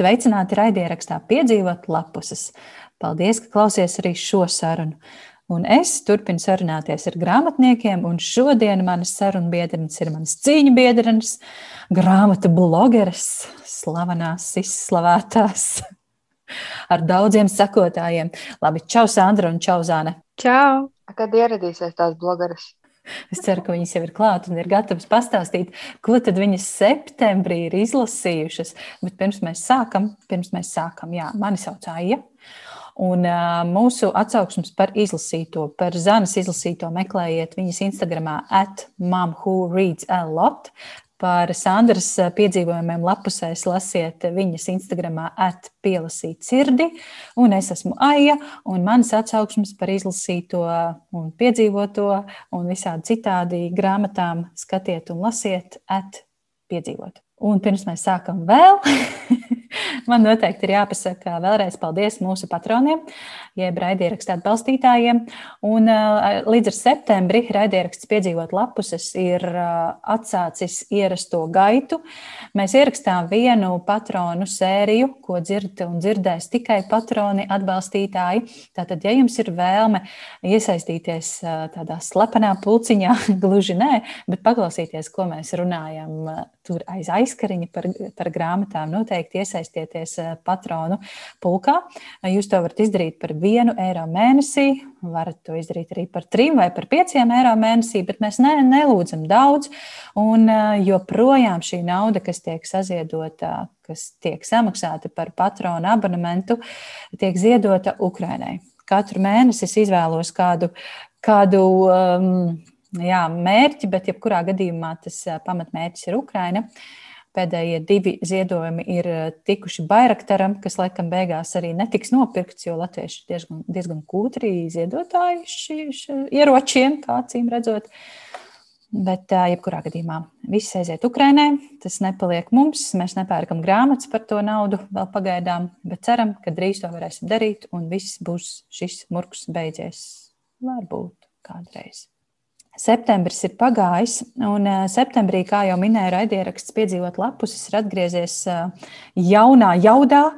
Sveicināti raidierakstā piedzīvot lapuses. Paldies, ka klausies arī šo sarunu. Un es turpinu sarunāties ar grāmatniekiem, un šodien manas sarunbiedrenes ir manas cīņu biedrenes, grāmatu blogeres, slavenās, izslavētās, ar daudziem sekotājiem. Labi, čau, Sandra un čau, Zāne. Čau! Kad ieradīsies tās blogeres? Es ceru, ka viņas jau ir klāt un ir gatavas pastāstīt, ko tad viņas septembrī ir izlasījušas. Bet pirms mēs sākam, pirms mēs sākam, jā, mani sauc Aija. Un uh, mūsu atsauksmes par izlasīto, par Zanas izlasīto meklējiet viņas Instagramā at mom Par Sandras piedzīvojumiem lapusēs lasiet viņas Instagramā atpielasīt sirdi, un es esmu Aija, un manas atsauksmes par izlasīto un piedzīvoto un visādi citādi grāmatām skatiet un lasiet atpiedzīvot. Un pirms mēs sākam vēl, Man noteikti ir jāpasaka vēlreiz paldies mūsu patroniem, jeb raidierakstu atbalstītājiem. Un līdz ar septembri raidieraksts piedzīvot lapuses ir atsācis ierasto gaitu. Mēs ierakstām vienu patronu sēriju, ko dzird un dzirdēs tikai patroni atbalstītāji. Tātad, ja jums ir vēlme iesaistīties tādā slepenā pulciņā, gluži nē, bet paklausīties, ko mēs runājam tur aiz aizkariņa par, par grāmatām, noteikti iesaistieties eh, patronu pulkā. Jūs to varat izdarīt par vienu eiro mēnesī, varat to izdarīt arī par trim vai par pieciem eiro mēnesī, bet mēs ne, nelūdzam daudz. Un eh, joprojām šī nauda, kas tiek saziedota, kas tiek samaksāta par patronu abonementu, tiek ziedota Ukrainai. Katru mēnesi es izvēlos kādu, kādu um, jā, mērķi, bet jebkurā gadījumā tas pamatmērķis ir Ukraina. Pēdējie divi ziedojumi ir tikuši Bairaktaram, kas laikam beigās arī netiks nopirkts, jo latvieši ir diezgan, diezgan kūtri ziedotāji šiem ieročiem, kā acīm redzot. Bet, jebkurā gadījumā, viss aiziet Ukrainai. Tas nepaliek mums. Mēs nepērkam grāmatas par to naudu vēl pagaidām, bet ceram, ka drīz to varēsim darīt un viss būs šis murgs beidzies. Varbūt kādreiz. Septembris ir pagājis, un eh, septembrī, kā jau minēju, raidieraksts piedzīvot lapus, ir atgriezies eh, jaunā jaudā.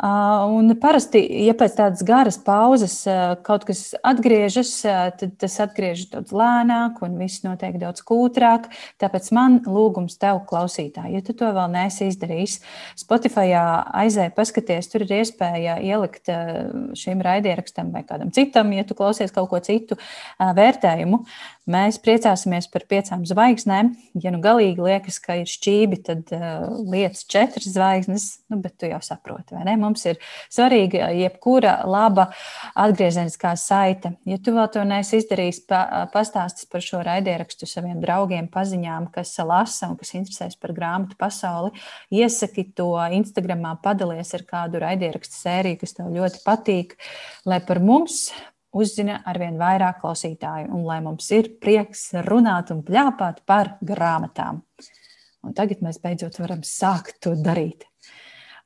Un parasti, ja pēc tādas garas pauzes kaut kas atgriežas, tad tas atgriežas daudz lēnāk un viss notiek daudz kūtrāk. Tāpēc man lūgums tev, klausītāji, ja tu to vēl neesi izdarījis, Spotify aizēj paskaties, tur ir iespēja ielikt šim raidierakstam vai kādam citam, ja tu klausies kaut ko citu vērtējumu. Mēs priecāsimies par piecām zvaigznēm. Ja nu galīgi liekas, ka ir šķībi, tad uh, lietas četras zvaigznes, nu, bet tu jau saproti, vai ne? Mums ir svarīga jebkura laba atgriezeniskā saite. Ja tu vēl to neesi izdarījis, pa, pastāstis par šo raidierakstu saviem draugiem, paziņām, kas lasa un kas interesēs par grāmatu pasauli, iesaki to Instagramā, padalies ar kādu raidierakstu sēriju, kas tev ļoti patīk, lai par mums uzzina arvien vairāk klausītāju, un lai mums ir prieks runāt un pļāpāt par grāmatām. Un tagad mēs beidzot varam sākt to darīt.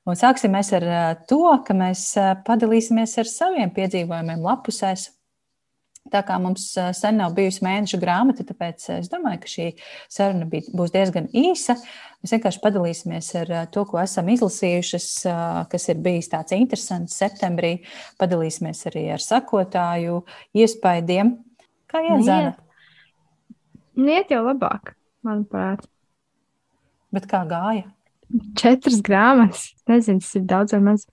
Un sāksim ar to, ka mēs padalīsimies ar saviem piedzīvojumiem lapusēs Tā kā mums sen nav bijusi mēneša grāmata, tāpēc es domāju, ka šī saruna būs diezgan īsa. Mēs vienkārši padalīsimies ar to, ko esam izlasījušas, kas ir bijis tāds interesants septembrī. Padalīsimies arī ar sakotāju iespaidiem. Kā iet, Zana? Iet jau labāk, manuprāt. Bet kā gāja? Četras grāmatas. Nezinu, tas ir daudz vai maz.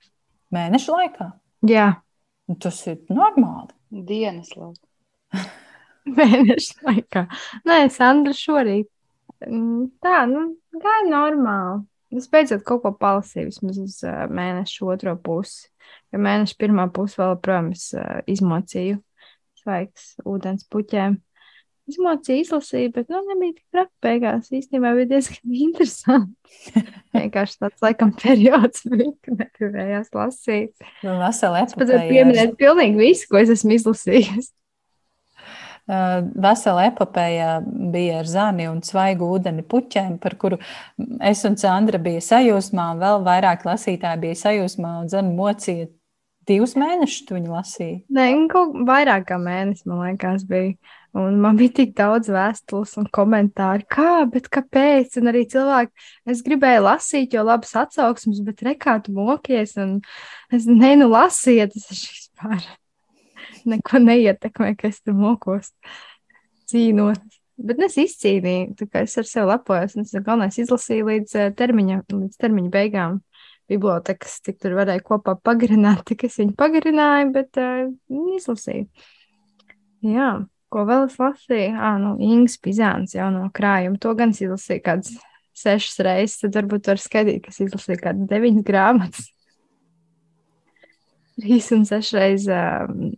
Mēnešu laikā? Jā. Tas ir normāli. Dienas laikā. Mēneša laikā. Nē, Sandra šorīt. Mm, tā, nu, gāja normāli. Es beidzot kaut ko palasīju, vismaz uz uh, mēneša otro pusi. Jo mēneša pirmā puse vēl, protams, uh, izmocīju svaigs ūdens puķēm. Izmocīju, izlasīju, bet, nu, nebija tik traki beigās. Īstenībā bija diezgan interesanti. Vienkārši tāds, laikam, periods bija, kad negribējās lasīt. Nu, vesela epopēja. Es pat varu pieminēt pilnīgi visu, ko es esmu izlasījis. Vesela epopēja bija ar zani un svaigu ūdeni puķiem, par kuru es un Sandra bija sajūsmā, un vēl vairāk lasītāji bija sajūsmā, un zana mocīja Divus mēnešus tu viņu lasīji. Nē, kaut vairāk kā mēnesis, man liekas, bija. Un man bija tik daudz vēstules un komentāru, kā, bet kāpēc? Un arī cilvēki, es gribēju lasīt, jo labas atsauksmes, bet rekā tu mokies. Un es ne, nu lasiet, tas vispār neko neietekmē, ka es tur mokos, cīnos. Bet es izcīnīju, tā kā es ar sevi lepojos, un es galvenais izlasīju līdz eh, termiņa, līdz termiņa beigām bibliotekas, cik tur varēja kopā pagarināt, tik es viņu pagarināju, bet uh, izlasīju. Jā, ko vēl es lasīju? Ah, nu, Ingas Pizāns jau no krājuma. To gan es izlasīju kādas sešas reizes, tad varbūt var skaidīt, ka es izlasīju kādas deviņas grāmatas. Trīs un sešas reizes um,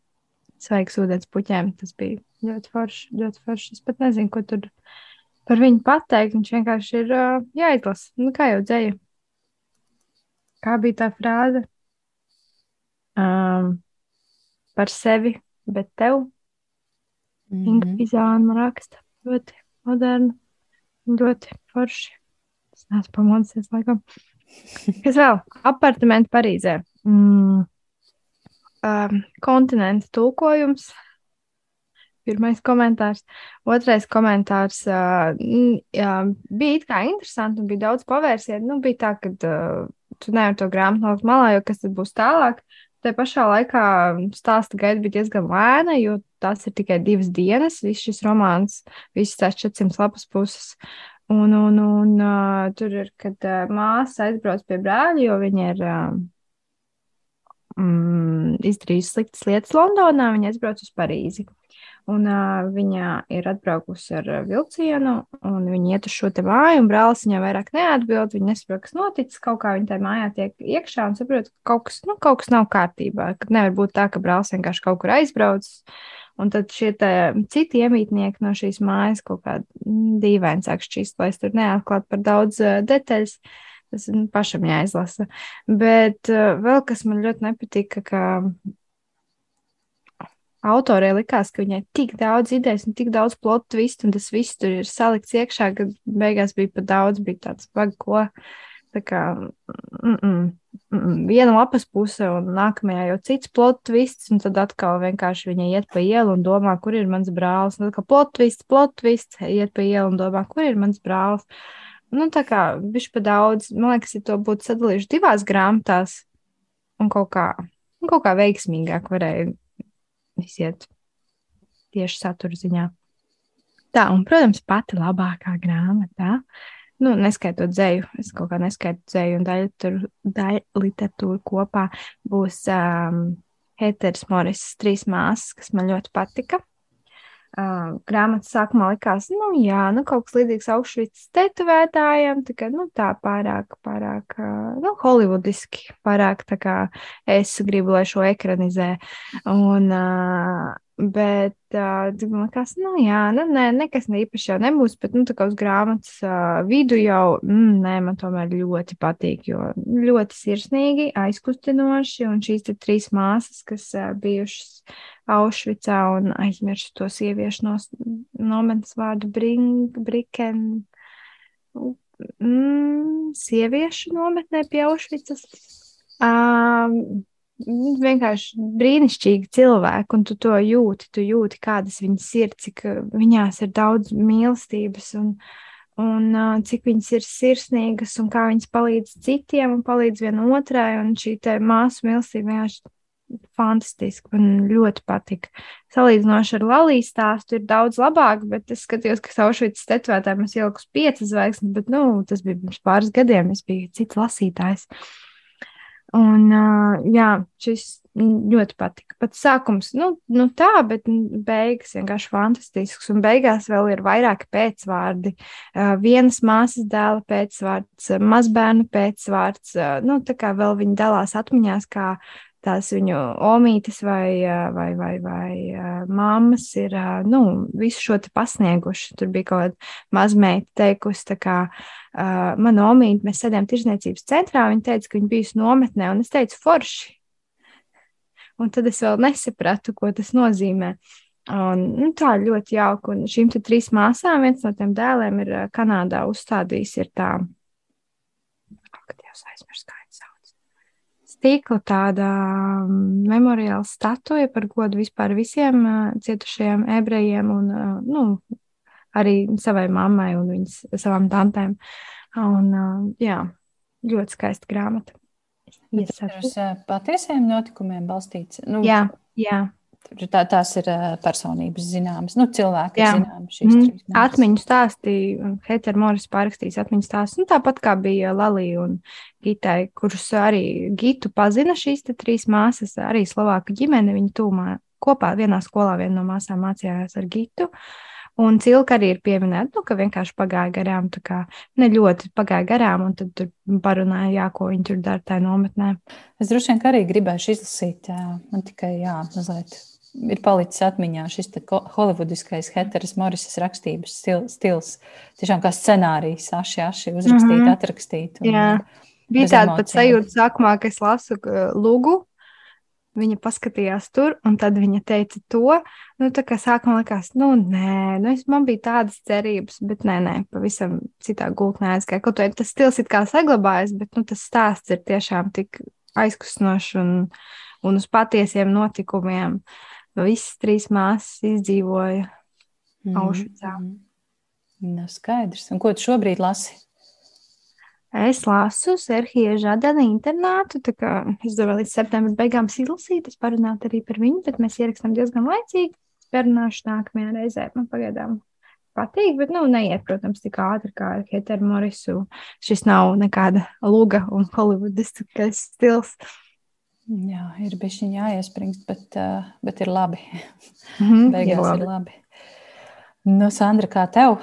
svaigs ūdens puķēm. Tas bija ļoti forši, ļoti forši. Es pat nezinu, ko tur par viņu pateikt. Viņš vienkārši ir uh, jāizlasa. Nu, kā jau dzēja kā bija tā frāze? Um, par sevi, bet tev. Mm -hmm. Inga Pizāna raksta ļoti modernu, ļoti forši. Es neesmu pamodsies, laikam. Kas vēl? Apartamenti Parīzē. Mm. Um, kontinenta tulkojums. Pirmais komentārs. Otrais komentārs uh, jā, bija it kā interesanti un bija daudz pavērsienu. Nu, bija tā, ka uh, tu nevari to grāmatu nolikt malā, jo kas tad būs tālāk. Tā pašā laikā stāsta gaita bija diezgan lēna, jo tās ir tikai divas dienas. Viss šis romāns, visas tās 400 lapas puses. Un, un, un uh, tur ir, kad uh, māsa aizbrauc pie brāļa, jo viņa ir uh, mm, izdarījusi sliktas lietas Londonā, viņa aizbrauc uz Parīzi. Un uh, viņa ir atbraukusi ar vilcienu, un viņa iet uz šo te māju, un brālis viņai vairāk neatbild. Viņa nesaprot, kas noticis. Kaut kā viņa tajā mājā tiek iekšā un saprot, ka kaut kas, nu, kaut kas nav kārtībā. Ka nevar būt tā, ka brālis vienkārši kaut kur aizbraucis. Un tad šie citi iemītnieki no šīs mājas kaut kādā mm, dīvaini sāk šķist, lai es tur neatklātu par daudz uh, detaļas. Tas nu, pašam jāizlasa. Bet uh, vēl kas man ļoti nepatika, ka autorei likās, ka viņai tik daudz idejas un tik daudz plot twist, un tas viss tur ir salikts iekšā, ka beigās bija pat daudz, bija tāds vagi, ko. Tā kā mm -mm, mm, viena lapas puse, un nākamajā jau cits plot twists, un tad atkal vienkārši viņa iet pa ielu un domā, kur ir mans brālis. Un tad kā plot twists, plot twists, iet pa ielu un domā, kur ir mans brālis. Nu, tā kā viņš pa daudz, man liekas, ja to būtu sadalījuši divās grāmatās, un kaut kā, un kaut kā veiksmīgāk varēja iziet tieši satura ziņā. Tā, un, protams, pati labākā grāmata, nu, neskaitot dzēju, es kaut kā neskaitu dzēju un daļu, daļu literatūru kopā, būs um, Heters Moris trīs māsas, kas man ļoti patika. Uh, grāmatas sākumā likās, nu, jā, nu, kaut kas līdzīgs Auschwitz tetovētājiem, tikai, nu, tā pārāk, pārāk, uh, nu, holivudiski, pārāk, tā kā es gribu, lai šo ekranizē. Un, uh, Bet uh, man liekas, nu, jā, nu, nē, nekas ne īpaši jau nebūs. Bet, nu, tā kā uz grāmatas uh, vidu jau, mm, nē, man tomēr ļoti patīk, jo ļoti sirsnīgi, aizkustinoši. Un šīs trīs māsas, kas uh, bijušas Aušvicā un aizmirsu to sieviešu no, nometnes vārdu Brink, Briken. Mm, sieviešu nometnē pie Aušvicas. Um, vienkārši brīnišķīgi cilvēki, un tu to jūti. Tu jūti, kādas viņas ir, cik uh, viņās ir daudz mīlestības, un, un uh, cik viņas ir sirsnīgas, un kā viņas palīdz citiem un palīdz vienotrai. Un šī māsu mīlestība vienkārši fantastiski. Man ļoti patika. Salīdzinoši ar Lalijas stāstu ir daudz labāk, bet es skatījos, ka Aušvicas tetovētājiem es ieliku piecas zvaigznes, bet nu, tas bija pirms pāris gadiem. Es biju cits lasītājs. Un, jā, šis ļoti patika. Pat sākums, nu, nu tā, bet beigas vienkārši fantastisks. Un beigās vēl ir vairāki pēcvārdi. Vienas māsas dēla pēcvārds, mazbērnu pēcvārds. Nu, tā kā vēl viņi dalās atmiņās, kā tās viņu omītes vai, vai, vai, vai mammas ir nu, visu šo pasnieguši. Tur bija kaut kāda mazmeita teikusi, tā kā mana omīte, mēs sēdējām tirzniecības centrā, viņa teica, ka viņa bijusi nometnē, un es teicu, forši. Un tad es vēl nesapratu, ko tas nozīmē. Un, nu, tā ļoti jauka. Un šīm trīs māsām, viens no tiem dēliem ir Kanādā uzstādījis, ir tā, kad jau aizmirst, kā stikla tāda mm, memoriāla statuja par godu vispār visiem cietušajiem ebrejiem un nu, arī savai mammai un viņas savām tantēm. Un, jā, ļoti skaista grāmata. Tas ir uz patiesiem notikumiem balstīts. Nu, jā, jā. Tā, tās ir personības zināmas, nu, cilvēki zināmas. Šīs Mm, trīs atmiņu stāstīja Heitera Moris pārrakstījis atmiņu stāstus. Nu, tāpat kā bija Lalija un Gitai, kurus arī Gitu pazina šīs te trīs māsas, arī Slovāku ģimene. Viņa tūmā kopā vienā skolā viena no māsām mācījās ar Gitu. Un cilka arī ir pieminēta, nu, ka vienkārši pagāja garām, tā kā ne ļoti pagāja garām, un tad tur parunāja, jā, ko viņi tur dara tajā nometnē. Es droši vien arī gribēju izlasīt, jā, man tikai jā, mazliet ir palicis atmiņā šis holivudiskais Heteras Morisas rakstības stil- stils. Tiešām kā scenārijs, aši, aši uzrakstīt, Mhm. atrakstīt. un- Jā. Bija tāda pat sajūta, sākumā, ka es lasu lūgu. Viņa paskatījās tur, un tad viņa teica to. Nu, tā kā sākumā likās, nu, nē, nu, es, man bija tādas cerības, bet nē, nē, pavisam citā gultnē aizgāja. Kaut arī tas stils it kā saglabājas, bet nu, tas stāsts ir tiešām tik aizkustinošs un, un uz patiesiem notikumiem. Visas trīs māsas izdzīvoja. Aušvicā. Mhm. Nu, skaidrs. Un ko tu šobrīd lasi? Es lasu Serhiju Žadani internātu, tā kā es domāju, līdz septembra beigām izlasīt, es parunātu arī par viņu, bet mēs ierakstām diezgan laicīgi. Parunāšu nākamajā reizē. Man pagaidām patīk, bet, nu, neiet, protams, tik ātri kā ar Heteru Morisu. Šis nav nekāda luga un holivudiskais stils. Jā, ir bijusi jāiespringst, bet, uh, bet ir labi. Mhm, Beigās jo- ir labi. Nu, Sandra, kā tev?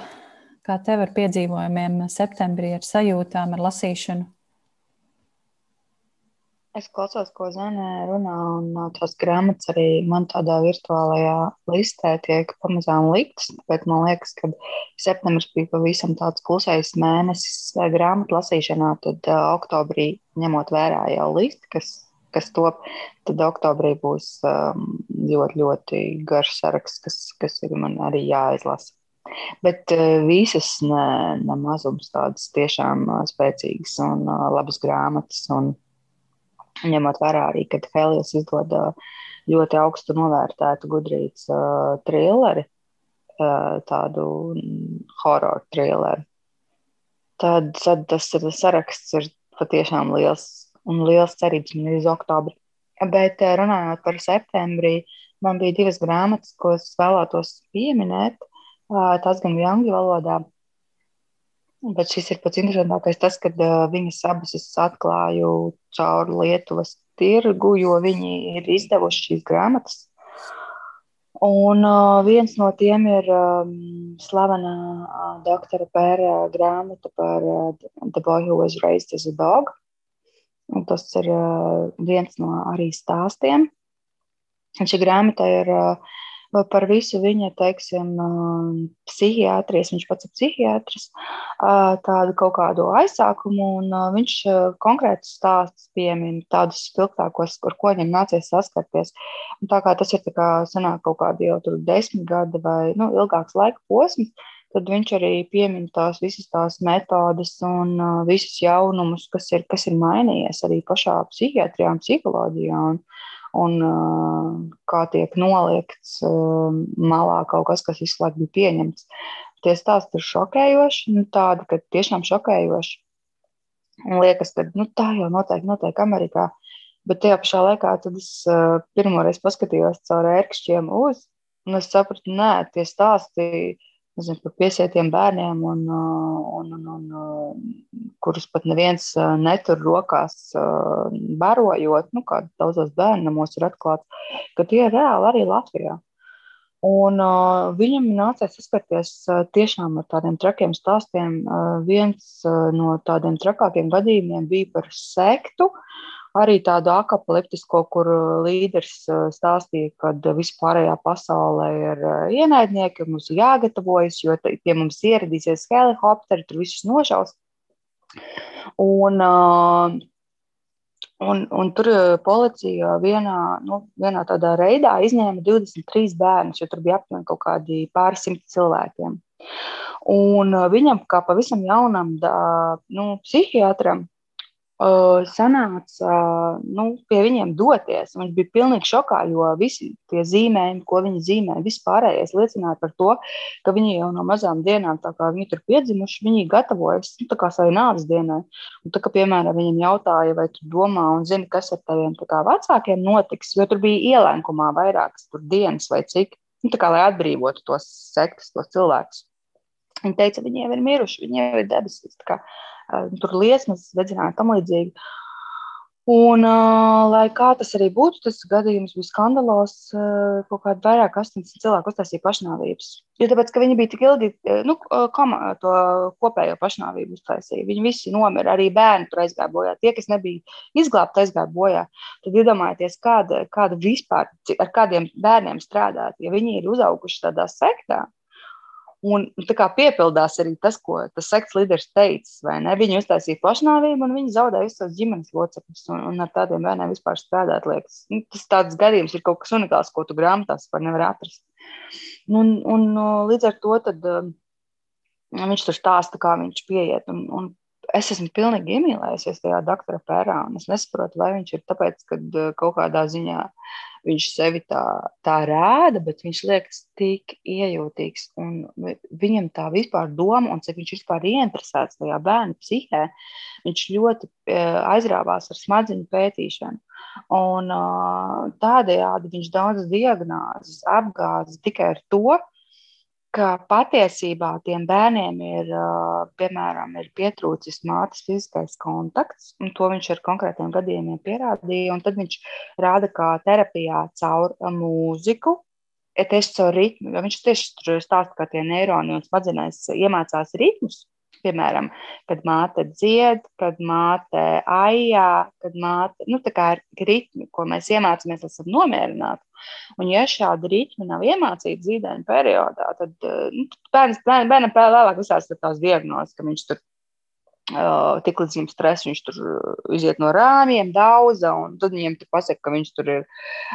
Kā tev ar piedzīvojumiem septembrī, ar sajūtām, ar lasīšanu? Es klausos, ko Zana runā, un tās grāmatas arī man tādā virtuālajā listē tiek pamazām liktas. Tāpēc man liekas, ka septembris bija pavisam tāds klusais mēnesis grāmatu lasīšanā, tad uh, oktobrī, ņemot vērā jau listi, kas, kas top, tad oktobrī būs um, ļoti, ļoti garš saraksts, kas, kas ir man arī jāizlasa. Bet uh, visas ne, ne mazums tādas tiešām uh, spēcīgas un uh, labas grāmatas. Un, ņemot vērā arī, ka Helijas izdod uh, ļoti augstu novērtētu gudrības uh, trilleri, uh, tādu horror trilleru, tad, tad tas ir, saraksts ir patiešām liels un liels cerības man ir uz oktobri. Bet uh, runājot par septembrī, man bija divas grāmatas, ko es vēlētos pieminēt. Uh, tās gan bija angļu valodā, Bet šis ir pats interesantākais, tas, ka uh, viņas abas es atklāju caur Lietuvas tirgu, jo viņi ir izdevuši šīs grāmatas. Un uh, viens no tiem ir um, slavena uh, doktora Pēra grāmata par uh, The Boy Who Was Raised as a Dog. Un tas ir viens no arī stāstiem. Un šī grāmata ir par visu viņa, teiksim, psihiatrijas, viņš pats ir psihiatrs, tādu kaut kādu aizsākumu, un viņš konkrētus stāstus piemin, tādus spilgtākos, ar ko viņam nācies saskarties. Un tā kā tas ir tā kā sanāk kaut kādi jau tur desmit gadi vai nu, ilgāks laika posms, tad viņš arī piemin tās visas tās metodes un uh, visus jaunumus, kas ir, kas ir mainījies arī pašā psihiatrijā un psiholoģijā. Un, un uh, kā tiek noliekts uh, malā kaut kas, kas visu laiku bija pieņemts. Tie stāsti ir šokējoši, nu, tādi, ka tiešām šokējoši. Un liekas, ka nu, tā jau noteikti notiek Amerikā. Bet tajā pašā laikā es uh, pirmoreiz paskatījos caur ērkšķiem uz, un es sapratu, nē, tie stāsti nezinu, par piesietiem bērniem, un, un, un, un, kurus pat neviens netur rokās, barojot, nu, kā daudzos bērnamos ir atklāts, ka tie ir reāli arī Latvijā. Un, uh, viņam nācās saskarties uh, tiešām ar tādiem trakiem stāstiem. Uh, viens uh, no tādiem trakākiem gadījumiem bija par sektu, arī tādu apakaliptisko, kur līderis stāstīja, ka vispārējā pasaulē ir ienaidnieki, mums ir jāgatavojas, jo pie mums ieradīsies helikopteri, tur visus nošaus. Un, un, un tur policija vienā, nu, vienā tādā reidā izņēma 23 bērnus, jo tur bija aptuveni kaut kādi pāris simti cilvēkiem. Un viņam, kā pavisam jaunam nu, psihiatram, uh, sanāca nu, pie viņiem doties. Viņš bija pilnīgi šokā, jo visi tie zīmējumi, ko viņi zīmēja, vispārējais liecināja par to, ka viņi jau no mazām dienām, tā kā viņi tur piedzimuši, viņi gatavojas nu, savai nāves dienai. Un, tā, ka, piemēram, viņam jautāja, vai tu domā un zini, kas ar taviem kā, vecākiem notiks, jo tur bija ielēkumā vairākas dienas vai cik, nu, kā, lai atbrīvotu tos sektas, tos cilvēkus. Viņi teica, viņi jau ir miruši, viņi jau ir debesīs. Tur liesmas, dedzināja tam līdzīgi. Un, lai kā tas arī būtu, tas gadījums bija skandalos. Kaut kādi vairāk 80 cilvēku uztaisīja pašnāvības. Jo tāpēc, ka viņi bija tik ilgi, nu, koma, to kopējo pašnāvību uztaisīja. Viņi visi nomira, arī bērni tur aizgāja bojā. Tie, kas nebija izglābti, aizgāja bojā. Tad iedomājieties, kāda, kāda vispār, ar kādiem bērniem strādāt, ja viņi ir uzauguši tādā sektā. Un tā kā piepildās arī tas, ko tas sekts līderis teica. Viņi uztaisīja pašnāvību, un viņi zaudēja visus savus ģimenes locekļus. Un, un ar tādiem bērniem vispār strādāt, liekas, nu, tas tāds gadījums ir kaut kas unikāls, ko tu grāmatās var nevar atrast. Un, un līdz ar to tad, um, viņš tur stāsta, kā viņš pieiet. Un, un es esmu pilnīgi iemīlējusies tajā doktora pērā, un es nesaprotu, vai viņš ir tāpēc, ka uh, kaut kādā ziņā viņš sevi tā, tā rāda, bet viņš liekas tik iejūtīgs. Viņam tā vispār doma, un cik viņš vispār ieinteresēts tajā bērnu psihē, viņš ļoti e, aizrāvās ar smadzeņu pētīšanu. Un, tādējādi viņš daudzas diagnozes apgāza tikai ar to, ka patiesībā tiem bērniem ir, piemēram, ir pietrūcis mātes fiziskais kontakts, un to viņš ar konkrētiem gadījumiem pierādīja. Tad viņš rāda, kā terapijā caur mūziku, tieši caur ritmu. Viņš tieši stāsta, kā tie neironi un smadzenēs iemācās ritmus. Piemēram, kad māte dzied, kad māte aijā, kad māte, nu, tā kā ir ritmi, ko mēs iemācāmies, esam nomierināti. Un, ja šādi ritmi nav iemācīti zīdaiņa periodā, tad nu, bērns, bērnam vēlāk visās tās diagnozes, ka viņš tur tik līdz viņam stress, viņš tur iziet no rāmjiem, daudza, un tad viņiem tur pasaka, ka viņš tur ir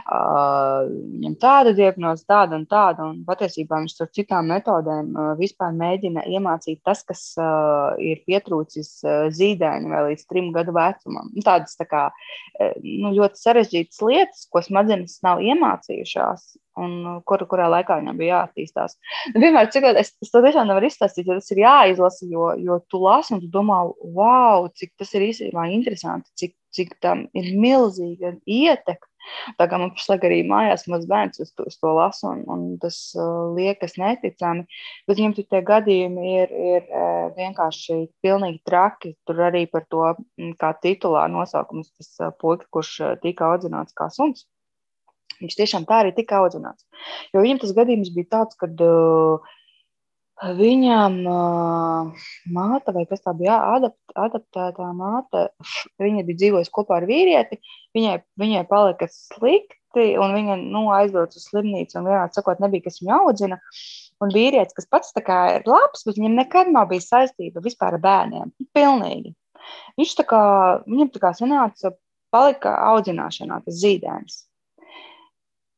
viņam tāda diagnoze, tāda un tāda, un patiesībā viņš ar citām metodēm vispār mēģina iemācīt tas, kas ir pietrūcis zīdaiņu vēl līdz trim gadu vecumam. Tādas tā kā nu, ļoti sarežģītas lietas, ko smadzenes nav iemācījušās, un uh, kur, kurā laikā viņam bija jāattīstās. Nu, vienmēr, cik, es, es to tiešām nevaru izstāstīt, jo tas ir jāizlasa, jo, jo tu lasi un tu domā, wow, cik tas ir īstenībā interesanti, cik, cik tam ir milzīga ietekme. Tā kā man pašlaik arī mājās mazs bērns uz to, uz to lasu, un, un tas uh, liekas neticami. Bet viņam tie gadījumi ir, ir uh, vienkārši pilnīgi traki. Tur arī par to, mm, kā titulā nosaukums, tas uh, puika, kurš uh, tika audzināts kā suns. Viņš tiešām tā arī tika audzināts. Jo viņam tas gadījums bija tāds, ka uh, viņam uh, māte, vai kas tā bija, adapt, adaptētā māte, viņa bija dzīvojusi kopā ar vīrieti, viņai, viņai palika slikti, un viņa nu, aizbrauca uz slimnīcu, un vienā sakot, nebija, kas viņu audzina. Un vīrietis, kas pats ir labs, bet viņam nekad nav bijis saistība vispār ar bērniem. Pilnīgi. Viņš tā kā, viņam tā kā sanāca, palika audzināšanā tas zīdainis.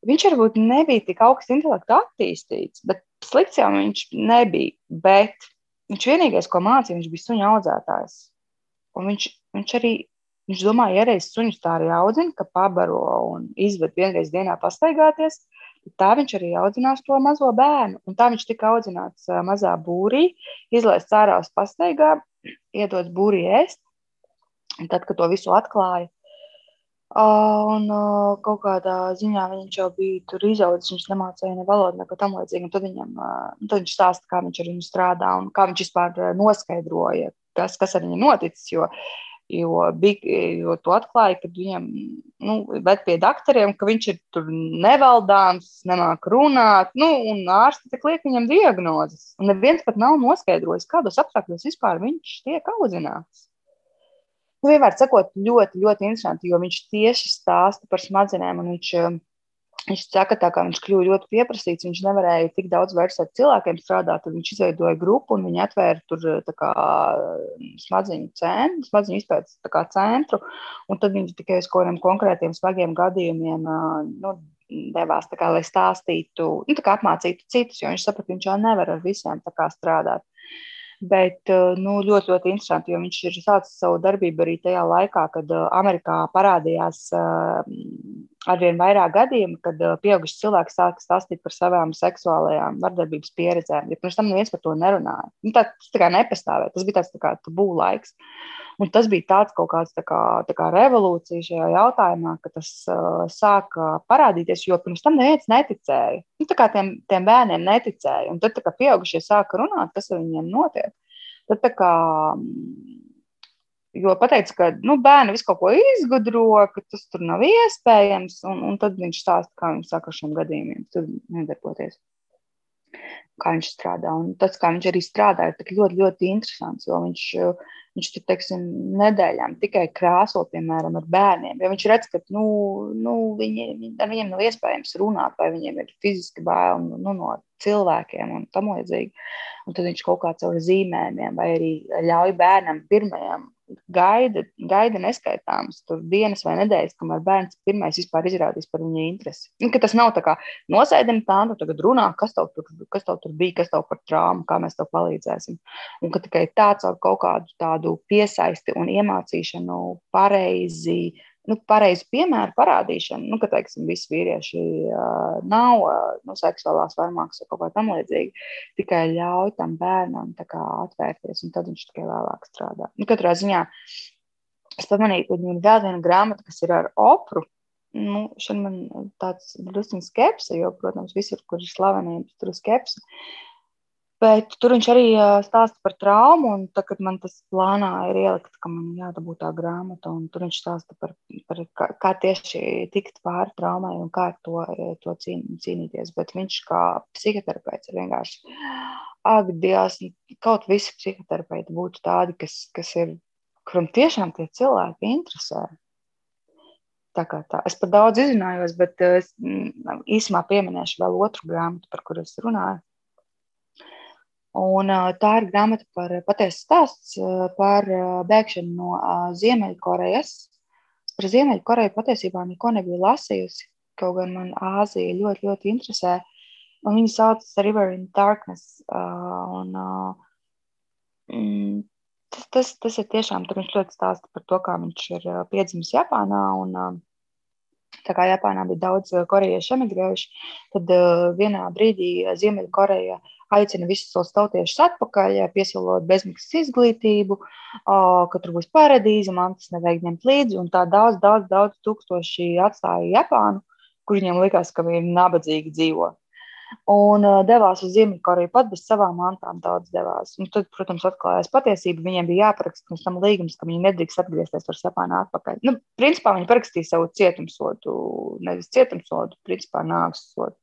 Viņš varbūt nebija tik augsts intelektu attīstīts, bet slikts jau viņš nebija. Bet viņš vienīgais, ko mācīja, viņš bija suņa audzētājs. Un viņš, viņš arī viņš domāja, ja reiz suņus tā arī audzina, ka pabaro un izved vienreiz dienā pastaigāties, tā viņš arī audzinās to mazo bērnu. Un tā viņš tika audzināts mazā būrī, izlaists ārā uz pastaigā, iedots būrī ēst. Un tad, kad to visu atklāja, Un kaut kādā ziņā viņš jau bija tur izaudzis, viņš nemācīja ne valodu, neko tam līdzīgu. Tad, viņam, tad viņš stāsta, kā viņš ar viņu strādā un kā viņš vispār noskaidroja, kas, kas ar viņu noticis. Jo, jo, bija, jo to atklāja, kad viņam nu, ved pie doktoriem, ka viņš ir tur nevaldāms, nemāk runāt, nu, un ārsti tik liek viņam diagnozes. Un neviens pat nav noskaidrojis, kādos apstākļos vispār viņš tiek audzināts. Nu, vienmēr sakot, ļoti, ļoti interesanti, jo viņš tieši stāsta par smadzenēm. Viņš, um, viņš saka, tā kā viņš kļuva ļoti pieprasīts, viņš nevarēja tik daudz vairs ar cilvēkiem strādāt. Tad viņš izveidoja grupu un viņi atvēra tur kā, smadziņu centru, smadziņu izpētes centru. Un tad viņi tikai uz kaut kādiem konkrētiem smagiem gadījumiem. Uh, nu, devās, kā, lai stāstītu, nu, kā apmācītu citus, jo viņš saprata, ka viņš jau nevar ar visiem strādāt. Bet nu, ļoti, ļoti interesanti, jo viņš ir sācis savu darbību arī tajā laikā, kad Amerikā parādījās arvien vairāk gadījumu, kad pieauguši cilvēki sāka stāstīt par savām seksuālajām vardarbības pieredzēm. Ja pirms tam neviens par to nerunāja. Nu, tā, tas tā kā nepastāvēja, tas bija tāds tā kā tabū laiks. Un tas bija tāds kaut kāds tā kā, tā kā revolūcija šajā jautājumā, ka tas uh, sāka parādīties, jo pirms tam neviens neticēja. Nu, tā kā tiem, tiem bērniem neticēja. Un tad, kad pieaugušie sāka runāt, kas ar viņiem notiek, tad kā. Jo pateica, ka nu, bērni visu kaut ko izgudro, ka tas tur nav iespējams, un, un tad viņš stāsta, kā viņš saka ar šiem gadījumiem, tur nedarboties kā viņš strādā. Un tas, kā viņš arī strādā, ir ļoti, ļoti interesants. Jo viņš, viņš tur, teiksim, nedēļām tikai krāso, piemēram, ar bērniem. Jo viņš redz, ka nu, nu, viņi, ar viņiem nav iespējams runāt, vai viņiem ir fiziski bail nu, nu, no cilvēkiem un tam līdzīgi. Un tad viņš kaut kā caur zīmējumiem vai arī ļauj bērnam pirmajam gaida, gaida neskaitāmas dienas vai nedēļas, kamēr bērns pirmais vispār izrādīs par viņa interesi. Nu, tas nav tā kā nosēdini tā, nu tagad runā, kas tev, tur, kas tev tur bija, kas tev par traumu, kā mēs tev palīdzēsim. Un ka tikai tāds ar kaut kādu tādu piesaisti un iemācīšanu pareizi nu, pareizu piemēru parādīšana, nu, ka, teiksim, visi vīrieši uh, nav uh, nu, seksuālās varmākas vai kaut kā tamlīdzīga, tikai ļauj tam bērnam kā, atvērties, un tad viņš tikai vēlāk strādā. Nu, katrā ziņā es pamanīju, ka viņam ir vēl viena grāmata, kas ir ar opru. Nu, šeit man tāds drusku skepse, jo, protams, visur, kur ir slavenības, tur ir skepse. Uh, Bet tur viņš arī stāsta par traumu, un tad, kad man tas plānā ir ielikts, ka man jādabūt tā grāmata, un tur viņš stāsta par, par kā, kā tieši tikt pāri traumai un kā ar to, to cīn, cīnīties. Bet viņš kā psihoterapeits ir vienkārši, ak, Dievs, kaut visi psihoterapeiti būtu tādi, kas, kas ir, kuram tiešām tie cilvēki interesē. Tā kā tā. Es par daudz izrunājos, bet es īsumā pieminēšu vēl otru grāmatu, par kuru es runāju Un, tā ir grāmata par patiesu stāsts par bēgšanu no Ziemeļkorejas. Par Ziemeļkoreju patiesībā neko nebiju lasījusi, kaut gan man Āzija ļoti, ļoti interesē. Un viņi saucas River in Darkness. Un, mm, tas, tas, tas ir tiešām, tur viņš ļoti stāsta par to, kā viņš ir piedzimis Japānā. Un, tā kā Japānā bija daudz korejiešu emigrējuši, tad vienā brīdī Ziemeļkoreja uh, aicina visus savus tautiešus atpakaļ, piesaistot bezmaksas izglītību, ka tur būs paradīze, mantas nevajag ņemt līdzi. Un tā daudz, daudz, daudz tūkstoši atstāja Japānu, kur viņiem likās, ka viņi nabadzīgi dzīvo. Un uh, devās uz Ziemeļkoreju pat bez savām mantām. Daudz devās. Un tad, protams, atklājās patiesība. Viņiem bija jāparaksta pirms tam līgums, ka viņi nedrīkst atgriezties ar Japānu atpakaļ. Nu, principā viņi parakstīja savu cietumsodu, nevis cietumsodu, principā nāves sodu.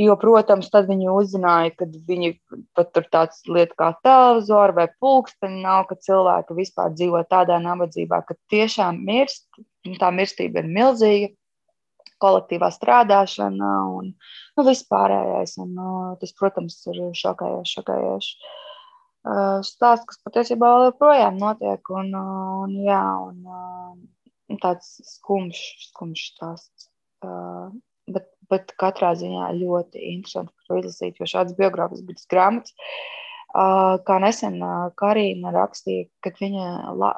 Jo, protams, tad viņi uzzināja, ka viņi pat tur tāds lieta kā televizors vai pulksteņi nav, ka cilvēki vispār dzīvo tādā nabadzībā, ka tiešām mirst, tā mirstība ir milzīga, kolektīvā strādāšana un nu, vispārējais. Un, nu, tas, protams, ir šokējoši, šokējoši. Uh, stāsts, kas patiesībā joprojām notiek, un, un, jā, un, un tāds skumjš, skumjš stāsts. Uh, bet katrā ziņā ļoti interesanti par to izlasīt, jo šādas biogrāfiskas grāmatas, kā nesen Karina rakstīja, kad viņa la,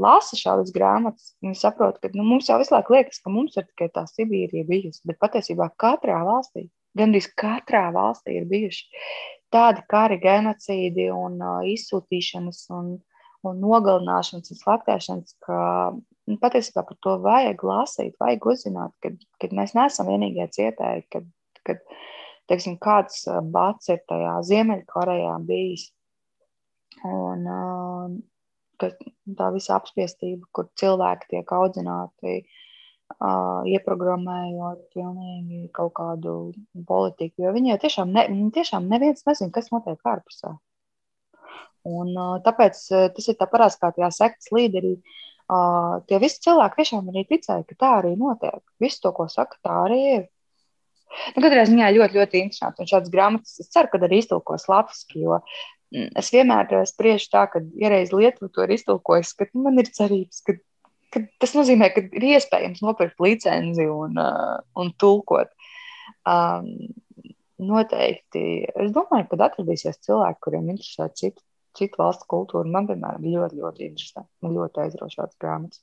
lasa šādas grāmatas, viņa saprot, ka nu, mums jau visu laiku liekas, ka mums ir tikai tā Sibīrija bijusi, bet patiesībā katrā valstī, gandrīz katrā valstī ir bijuši tādi kari, genocīdi un izsūtīšanas un, un nogalināšanas un slaktēšanas, ka Nu, patiesībā par to vajag lasīt, vajag uzzināt, ka, ka mēs neesam vienīgie cietēji, kad, kad teiksim, kāds bats ir tajā Ziemeļkorejā bijis. Un, ka tā visa apspiestība, kur cilvēki tiek audzināti, ieprogrammējot pilnīgi kaut kādu politiku, jo viņi tiešām, ne, tiešām neviens nezina, kas notiek ārpusē. Un, tāpēc tas ir tā parāds, kā tajā sektas līderī uh, tie visi cilvēki tiešām arī ticēja, ka tā arī notiek. Visu to, ko saka, tā arī ir. Nu, katrā ziņā ļoti, ļoti interesanti. Un šādas grāmatas es ceru, ka arī iztulkos latviešu, jo mm, es vienmēr spriežu tā, ka, ja reiz Lietuva to ir iztulkojusi, tad man ir cerības, ka, ka tas nozīmē, ka ir iespējams nopirkt licenci un, uh, un tulkot. Um, noteikti. Es domāju, ka atradīsies cilvēki, kuriem interesē citu citu valstu kultūru. Man vienmēr bija ļoti, ļoti interesanti. Man ļoti aizraujošas grāmatas.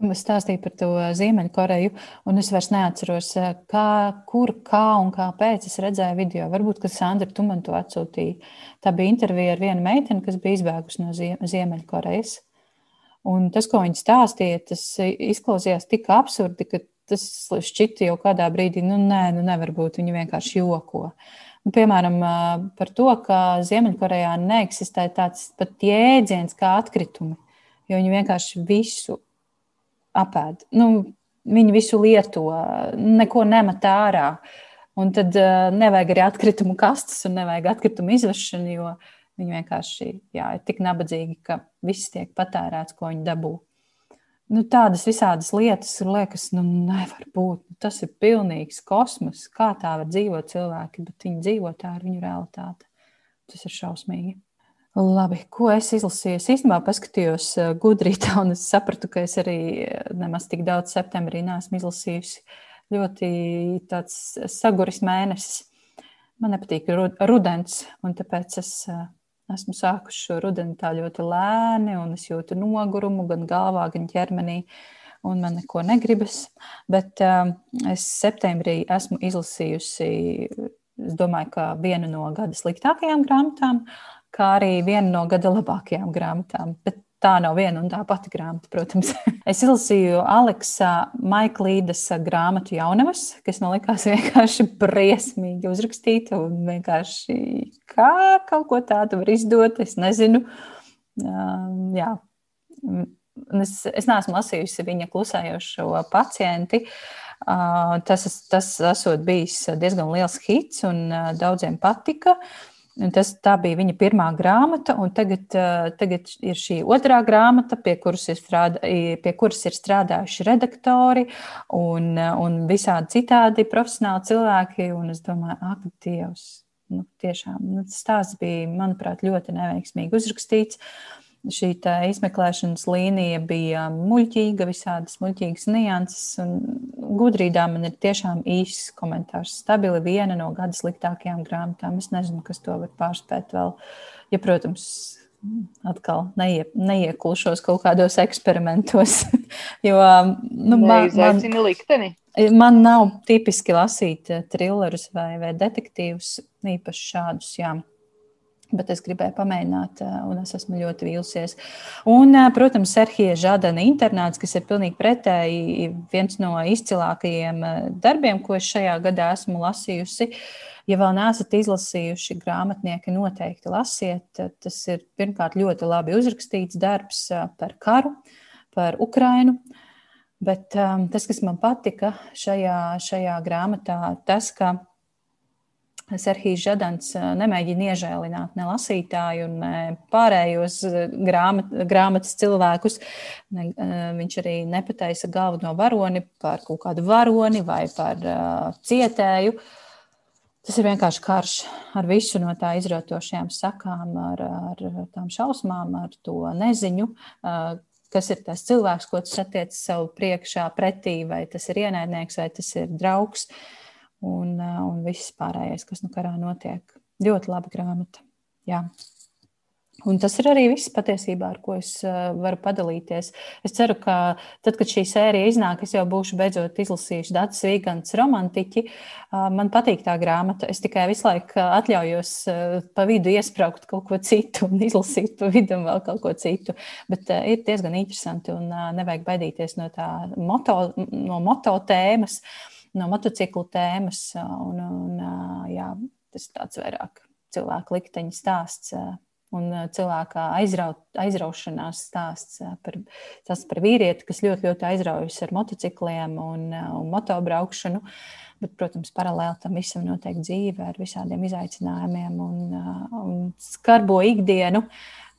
Tu stāstīji par to Ziemeļkoreju, un es vairs neatceros, kā, kur, kā un kāpēc es redzēju video. Varbūt, ka Sandra, tu man to atsūtīji. Tā bija intervija ar vienu meiteni, kas bija izbēgusi no Ziemeļkorejas. Un tas, ko viņa stāstīja, tas izklausījās tik absurdi, ka tas šķita jau kādā brīdī, nu, nē, nu, nevar būt. Viņi vienkārši joko. Nu, piemēram, par to, ka Ziemeļkorejā neeksistē tāds pat jēdziens kā atkritumi, jo viņi vienkārši visu apēd. Nu, viņi visu lieto, neko nemet ārā. Un tad nevajag arī atkritumu kastes un nevajag atkritumu izvešanu, jo viņi vienkārši jā, ir tik nabadzīgi, ka viss tiek patērēts, ko viņi dabū nu, tādas visādas lietas, ir liekas, nu, nevar būt. Nu, tas ir pilnīgs kosmos. Kā tā var dzīvot cilvēki, bet viņi dzīvo tā ar viņu realitāti. Tas ir šausmīgi. Labi, ko es izlasīju? Es īstenībā paskatījos uh, gudrītā, un es sapratu, ka es arī uh, nemaz tik daudz septembrī neesmu izlasījusi. Ļoti tāds saguris mēnesis. Man nepatīk rudens, un tāpēc es Esmu sākusi šo rudeni tā ļoti lēni, un es jūtu nogurumu gan galvā, gan ķermenī. Un man neko negribas. Bet uh, es septembrī esmu izlasījusi, es domāju, ka vienu no gada sliktākajām grāmatām, kā arī vienu no gada labākajām grāmatām. Bet tā nav viena un tā pati grāmata, protams. es izlasīju Aleksa Maiklīdas grāmatu Jaunavas, kas man likās vienkārši briesmīgi uzrakstīta un vienkārši kā kaut ko tādu var izdot, es nezinu. Um, jā. Es, es neesmu lasījusi viņa klusējošo pacienti. Uh, tas, tas esot bijis diezgan liels hits un uh, daudziem patika. Uh, Tas, tā bija viņa pirmā grāmata, un tagad, tagad ir šī otrā grāmata, pie kuras ir, strādā, pie kuras ir strādājuši redaktori un, un visādi citādi profesionāli cilvēki. Es domāju, ak, Dievs, nu, tiešām nu, tas stāsts bija, manuprāt, ļoti neveiksmīgi uzrakstīts. Uh, šī izmeklēšanas līnija bija muļķīga, visādas muļķīgas nianses. Gudrībā man ir tiešām īsts komentārs. Stabili viena no gada sliktākajām grāmatām. Es nezinu, kas to var pārspēt vēl. Ja, protams, atkal neie, neiekulšos kaut kādos eksperimentos. jo nu, man, man, man nav tipiski lasīt trillerus vai, vai detektīvus, īpaši šādus. Jā. Bet es gribēju pamēģināt, eh, un es esmu ļoti vīlusies. Un, eh, protams, Serhija Žādana internāts, kas ir pilnīgi pretēji viens no izcilākajiem eh, darbiem, ko es šajā gadā esmu lasījusi. Ja vēl neesat izlasījuši grāmatnieki, noteikti lasiet. Tas ir pirmkārt ļoti labi uzrakstīts darbs par karu, par Ukrainu. Bet um, tas, kas man patika šajā, šajā grāmatā, tas, ka Serhijas Žadants eh, nemēģina iežēlināt ne lasītāju, ne pārējos eh, grāmat, grāmatas cilvēkus. Ne, eh, viņš arī nepataisa galveno varoni par kaut kādu varoni vai par uh, cietēju. Tas ir vienkārši karš ar visu no tā izrotošajām sakām, ar, ar tām šausmām, ar to neziņu, uh, kas ir tas cilvēks, ko tu satiec sev priekšā pretī, vai tas ir ienaidnieks, vai tas ir draugs. Uh, un, uh, un viss pārējais, kas nu karā notiek. Ļoti laba grāmata. Jā. Un tas ir arī viss patiesībā, ar ko es uh, varu padalīties. Es ceru, ka tad, kad šī sērija iznāk, es jau būšu beidzot izlasījuši Dārsa Vīgants romantiķi. Uh, man patīk tā grāmata. Es tikai visu laiku atļaujos pa vidu iesprāgt kaut ko citu un izlasīt pa vidu vēl kaut ko citu. Bet ir diezgan interesanti un nevajag baidīties no tā moto, no moto tēmas. Uh, no motociklu tēmas. Un, un, jā, tas ir tāds vairāk cilvēku likteņa stāsts. Un cilvēka aizraut, aizraušanās stāsts par, par vīrieti, kas ļoti, ļoti aizraujas ar motocikliem un, un motobraukšanu. Bet, protams, paralēli tam visam notiek dzīve ar visādiem izaicinājumiem un, un skarbo ikdienu,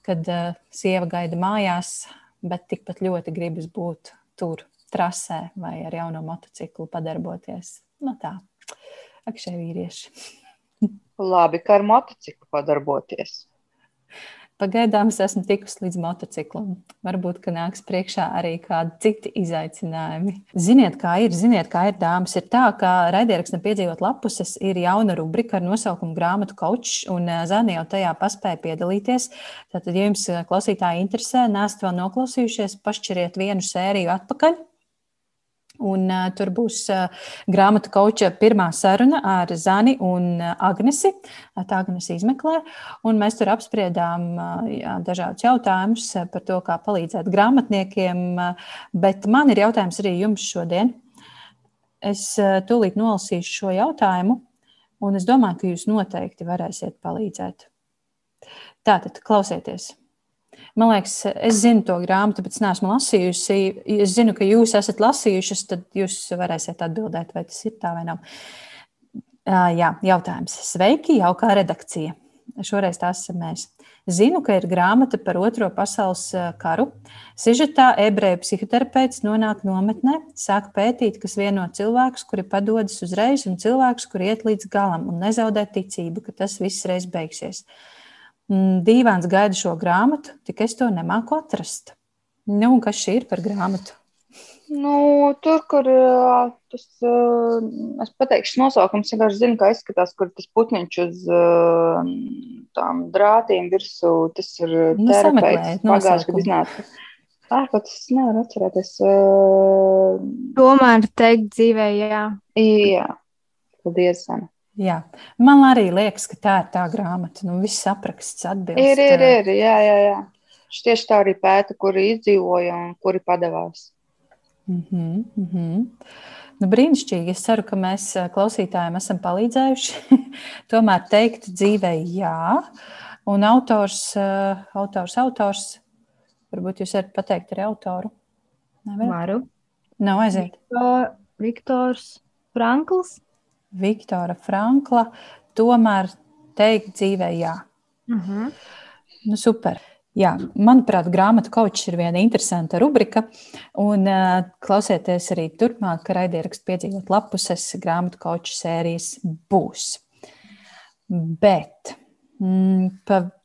kad sieva gaida mājās, bet tikpat ļoti gribas būt tur trasē vai ar jauno motociklu padarboties. No nu tā, ak, šie vīrieši. Labi, kā ar motociklu padarboties. Pagaidām es esmu tikusi līdz motociklam. Varbūt, ka nāks priekšā arī kādi citi izaicinājumi. Ziniet, kā ir, ziniet, kā ir dāmas. Ir tā, ka raidieraksts nepiedzīvot lapuses ir jauna rubrika ar nosaukumu grāmatu kočs, un Zani jau tajā paspēja piedalīties. Tātad, ja jums klausītāji interesē, nesat vēl noklausījušies, pašķiriet vienu sēriju atpakaļ Un, uh, tur būs uh, grāmatu kauča pirmā saruna ar Zani un Agnesi. Tā Agnesi izmeklē. Un mēs tur apspriedām uh, jā, dažādus jautājumus par to, kā palīdzēt grāmatniekiem. Uh, bet man ir jautājums arī jums šodien. Es uh, tūlīt nolasīšu šo jautājumu, un es domāju, ka jūs noteikti varēsiet palīdzēt. Tātad, klausieties! Man liekas, es zinu to grāmatu, bet es neesmu lasījusi. Es zinu, ka jūs esat lasījušas, tad jūs varēsiet atbildēt, vai tas ir tā vai nav. Jā, jautājums. Sveiki, jaukā redakcija. Šoreiz tās esam mēs. Zinu, ka ir grāmata par Otro pasaules karu. Sižetā ebreju psihoterapeits nonāk nometnē, sāk pētīt, kas vieno cilvēkus, kuri padodas uzreiz, un cilvēkus, kuri iet līdz galam un nezaudē ticību, ka tas viss reiz beigsies. Mm, dīvains gaida šo grāmatu, tik es to nemāku atrast. Nu, kas šī ir par grāmatu? Nu, tur, kur tas, es pateikšu, nosaukums vienkārši zinu, kā izskatās, kur tas putniņš uz tām drātīm virsū, tas ir nu, terapeits, pagājuši, kad iznāca. Ārpēc es nevaru atcerēties. Tomēr teikt dzīvē, jā. Jā, paldies, Sana. Jā, man arī liekas, ka tā ir tā grāmata. Nu, viss apraksts atbilst. Ir, ir, ir. Jā, jā, jā. Viņš tieši tā arī pēta, kuri izdzīvoja un kuri padavās. Mm -hmm, mm -hmm. Nu, brīnišķīgi. Es ceru, ka mēs klausītājiem esam palīdzējuši. Tomēr teikt dzīvē jā. Un autors, autors, autors, varbūt jūs varat pateikt arī autoru. Nevar? Varu. Nav aiziet. Viktor, Viktors Frankls. Viktora Frankla, tomēr teikt dzīvē jā. Mhm. -huh. nu, super. Jā, manuprāt, grāmatu kaučs ir viena interesanta rubrika. Un uh, klausieties arī turpmāk, ka raidierakstu piedzīvot lapuses grāmatu kauču sērijas būs. Bet mm,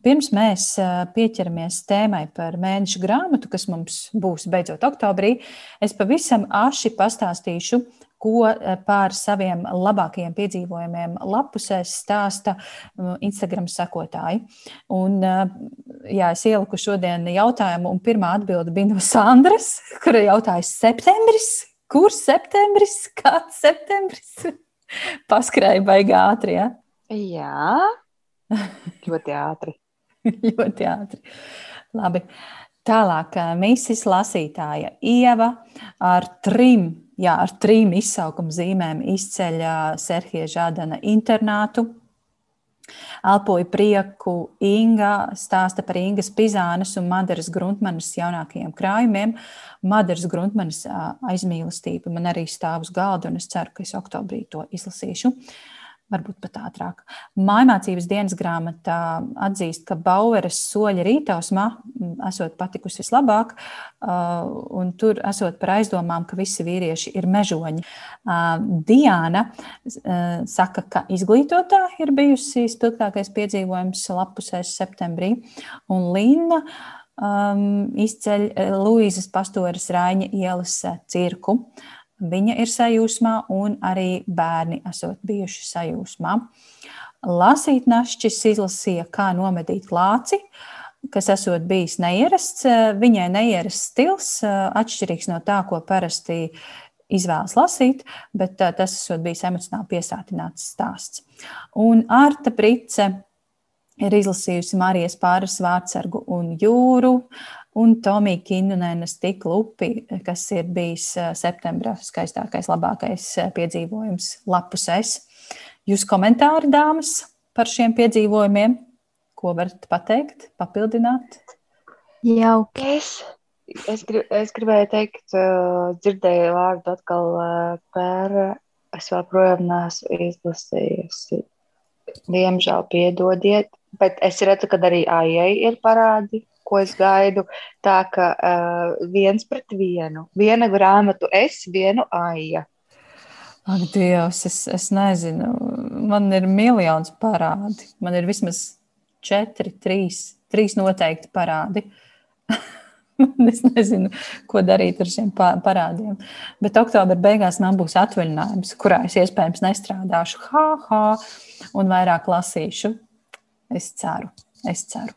pirms mēs pieķeramies tēmai par mēneša grāmatu, kas mums būs beidzot oktobrī, es pavisam aši pastāstīšu ko eh, par saviem labākajiem piedzīvojumiem lapusēs stāsta mm, Instagram sekotāji. Un, eh, jā, es ieliku šodien jautājumu, un pirmā atbilde bija no Sandras, kura jautāja septembris. Kurš septembris? Kāds septembris? Paskrēja baigā ātri. Ja? Jā, ļoti ātri. ļoti ātri. Labi. Tālāk, eh, mīsīs lasītāja Ieva ar trim jā, ar trim izsaukuma zīmēm izceļ Serhija Žādana internātu. Elpoju prieku Inga stāsta par Ingas Pizānas un Madaras Gruntmanas jaunākajiem krājumiem. Madaras Gruntmanas aizmīlestība man arī stāv uz galda, un es ceru, ka es oktobrī to izlasīšu. Uh, varbūt pat ātrāk. Mājmācības dienas grāmatā atzīst, ka Baueres soļa rītausmā esot patikusi vislabāk, un tur esot par aizdomām, ka visi vīrieši ir mežoņi. Diana saka, ka izglītotā ir bijusi spilgtākais piedzīvojums lapusēs septembrī, un Linda um, izceļ Luīzes pastoras Raiņa ielas cirku. Uh, viņa ir sajūsmā, un arī bērni esot bijuši sajūsmā. Lasīt našķis izlasīja, kā nomedīt lāci, kas esot bijis neierasts. Viņai neierasts stils, atšķirīgs no tā, ko parasti izvēlas lasīt, bet tas esot bijis emocionāli piesātināts stāsts. Un Arta Price ir izlasījusi Marijas pāris vārdsargu un jūru, un Tomija Kinunenes tik lupi, kas ir bijis septembra skaistākais, labākais piedzīvojums lapusēs. Jūs komentāri, dāmas, par šiem piedzīvojumiem, ko varat pateikt, papildināt? Jauki. Es, es, grib, es gribēju teikt, dzirdēju vārdu atkal par, es vēl projām neesmu izlasījusi. Diemžēl piedodiet, bet es redzu, ka arī AIE ir parādi ko es gaidu. Tā ka uh, viens pret vienu. Viena grāmatu es, vienu aija. Ak, Dievs, es, es nezinu. Man ir miljons parādi. Man ir vismaz četri, trīs. trīs noteikti parādi. es nezinu, ko darīt ar šiem parādiem. Bet oktobra beigās man būs atvaļinājums, kurā es iespējams nestrādāšu, ha, ha, un vairāk lasīšu. Es ceru, es ceru.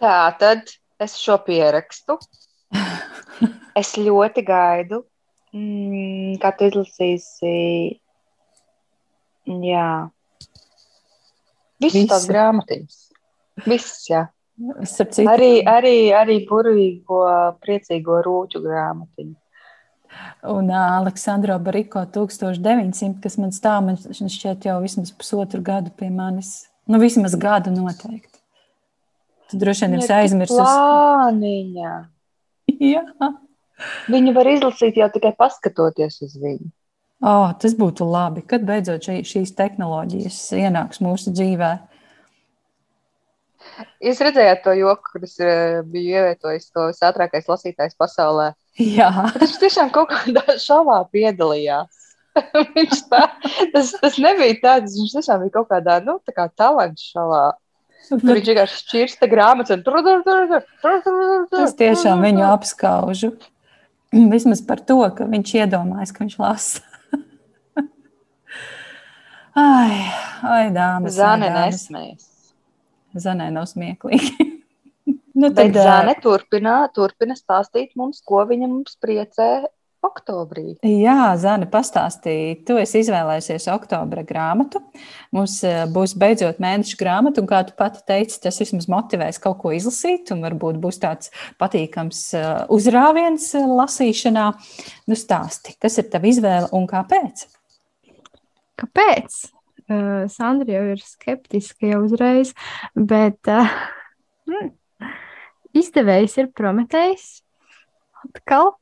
Tā tad es šo pierakstu. es ļoti gaidu, mm, kā tu izlasīsi. Jā, visas tās grāmatiņas. Visas, jā. Arī, arī, arī burvīgo, priecīgo rūķu grāmatiņu. Un uh, Aleksandro Bariko 1900, kas man stāv, man šķiet jau vismaz pusotru gadu pie manis. Nu, vismaz gadu noteikti. Tu droši vien esi aizmirsis. Plāniņa. Jā. Viņu var izlasīt jau tikai paskatoties uz viņu. Oh, tas būtu labi, kad beidzot šī, šīs tehnoloģijas ienāks mūsu dzīvēm. Jūs redzējāt to joku, kurš uh, bija ievietojis to visātrākais lasītājs pasaulē. Jā, viņš tiešām kaut kādā šovā piedalījās. viņš tā, tas, tas nebija tāds, viņš tiešām bija kaut kādā, nu, tā kā talantu šovā. Tur viņš vienkārši šķirsta grāmatas un tur, tur, tur, tur, tur, tur. Es tiešām viņu apskaužu. Vismaz par to, ka viņš iedomājas, ka viņš lasa. ai, ai, dāmas. Zāne nesmējas. Zanē nav smieklīgi. nu, tad, Bet Zane turpina, turpina stāstīt mums, ko viņa mums priecē oktobrī. Jā, Zana, pastāstīja, tu esi izvēlējies oktobra grāmatu. Mums būs beidzot mēneša grāmata, un kā tu pati teici, tas vismaz motivēs kaut ko izlasīt, un varbūt būs tāds patīkams uzrāviens lasīšanā. Nu, stāsti, kas ir tava izvēle un kāpēc? Kāpēc? uh, Sandra jau ir skeptiska jau uzreiz, bet uh, izdevējs ir Prometējs. Atkal.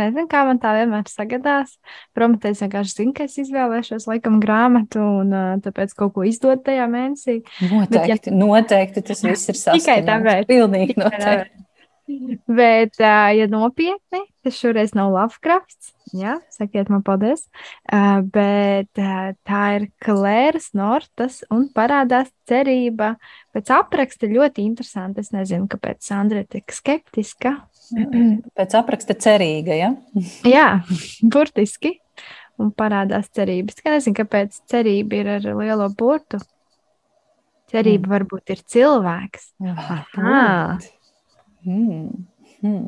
Nezinu, kā man tā vienmēr sagadās. Prometējs vienkārši zina, ka es izvēlēšos laikam grāmatu un tāpēc kaut ko izdot tajā mēnesī. Noteikti, bet, ja... noteikti tas viss ir sasniegts. Tikai tāpēc. Pilnīgi noteikti. Bet, ja nopietni, tas šoreiz nav Lovecrafts. Jā, sakiet man paldies. Bet tā ir Klēras Nortas un parādās cerība. Pēc apraksta ļoti interesanti. Es nezinu, kāpēc Sandra ir tik skeptiska. Pēc apraksta cerīga, ja? Jā, burtiski. Un parādās cerības. Es nezinu, kāpēc cerība ir ar lielo burtu. Cerība mm. varbūt ir cilvēks. Varbūt. Mm. Hmm.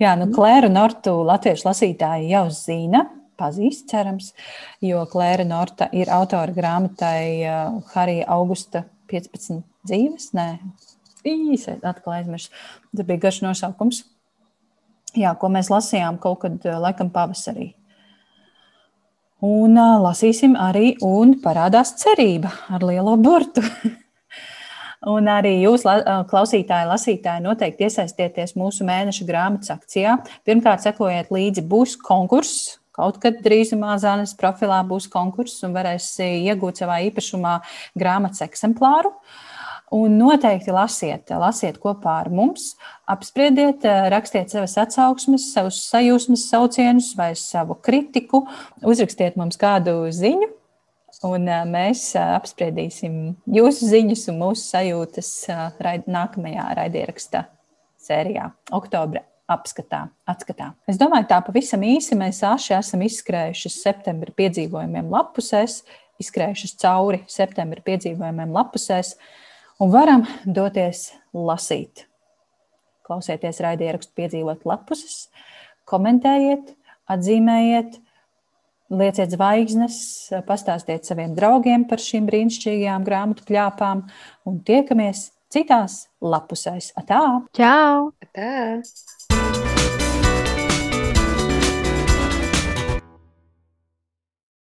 Jā, nu, Klēra Nortu latviešu lasītāji jau zina, pazīst, cerams, jo Klēra Norta ir autora grāmatai uh, Harija Augusta 15 dzīves. Nē, īsi atkal aizmirsu. Tas bija garš nosaukums, jā, ko mēs lasījām kaut kad uh, laikam pavasarī. Un uh, lasīsim arī, un parādās cerība ar lielo burtu. Un arī jūs, klausītāji, lasītāji, noteikti iesaistieties mūsu mēneša grāmatas akcijā. Pirmkārt, sekojiet līdzi, būs konkurss. Kaut kad drīzumā Zānes profilā būs konkurss un varēs iegūt savā īpašumā grāmatas eksemplāru. Un noteikti lasiet, lasiet kopā ar mums, apspriediet, rakstiet savas atsauksmes, savus sajūsmas, saucienus vai savu kritiku, uzrakstiet mums kādu ziņu, Un mēs apspriedīsim jūsu ziņas un mūsu sajūtas raid, nākamajā raidierakstā sērijā, oktobra apskatā, atskatā. Es domāju, tā pavisam īsi mēs aši esam izskrējuši septembra piedzīvojumiem lapusēs, izskrējuši cauri septembra piedzīvojumiem lapusēs un varam doties lasīt. Klausieties raidierakstu piedzīvot lapuses, komentējiet, atzīmējiet, lieciet zvaigznes, pastāstiet saviem draugiem par šīm brīnišķīgajām grāmatu kļāpām un tiekamies citās lapusēs. Atā! Čau! Atā.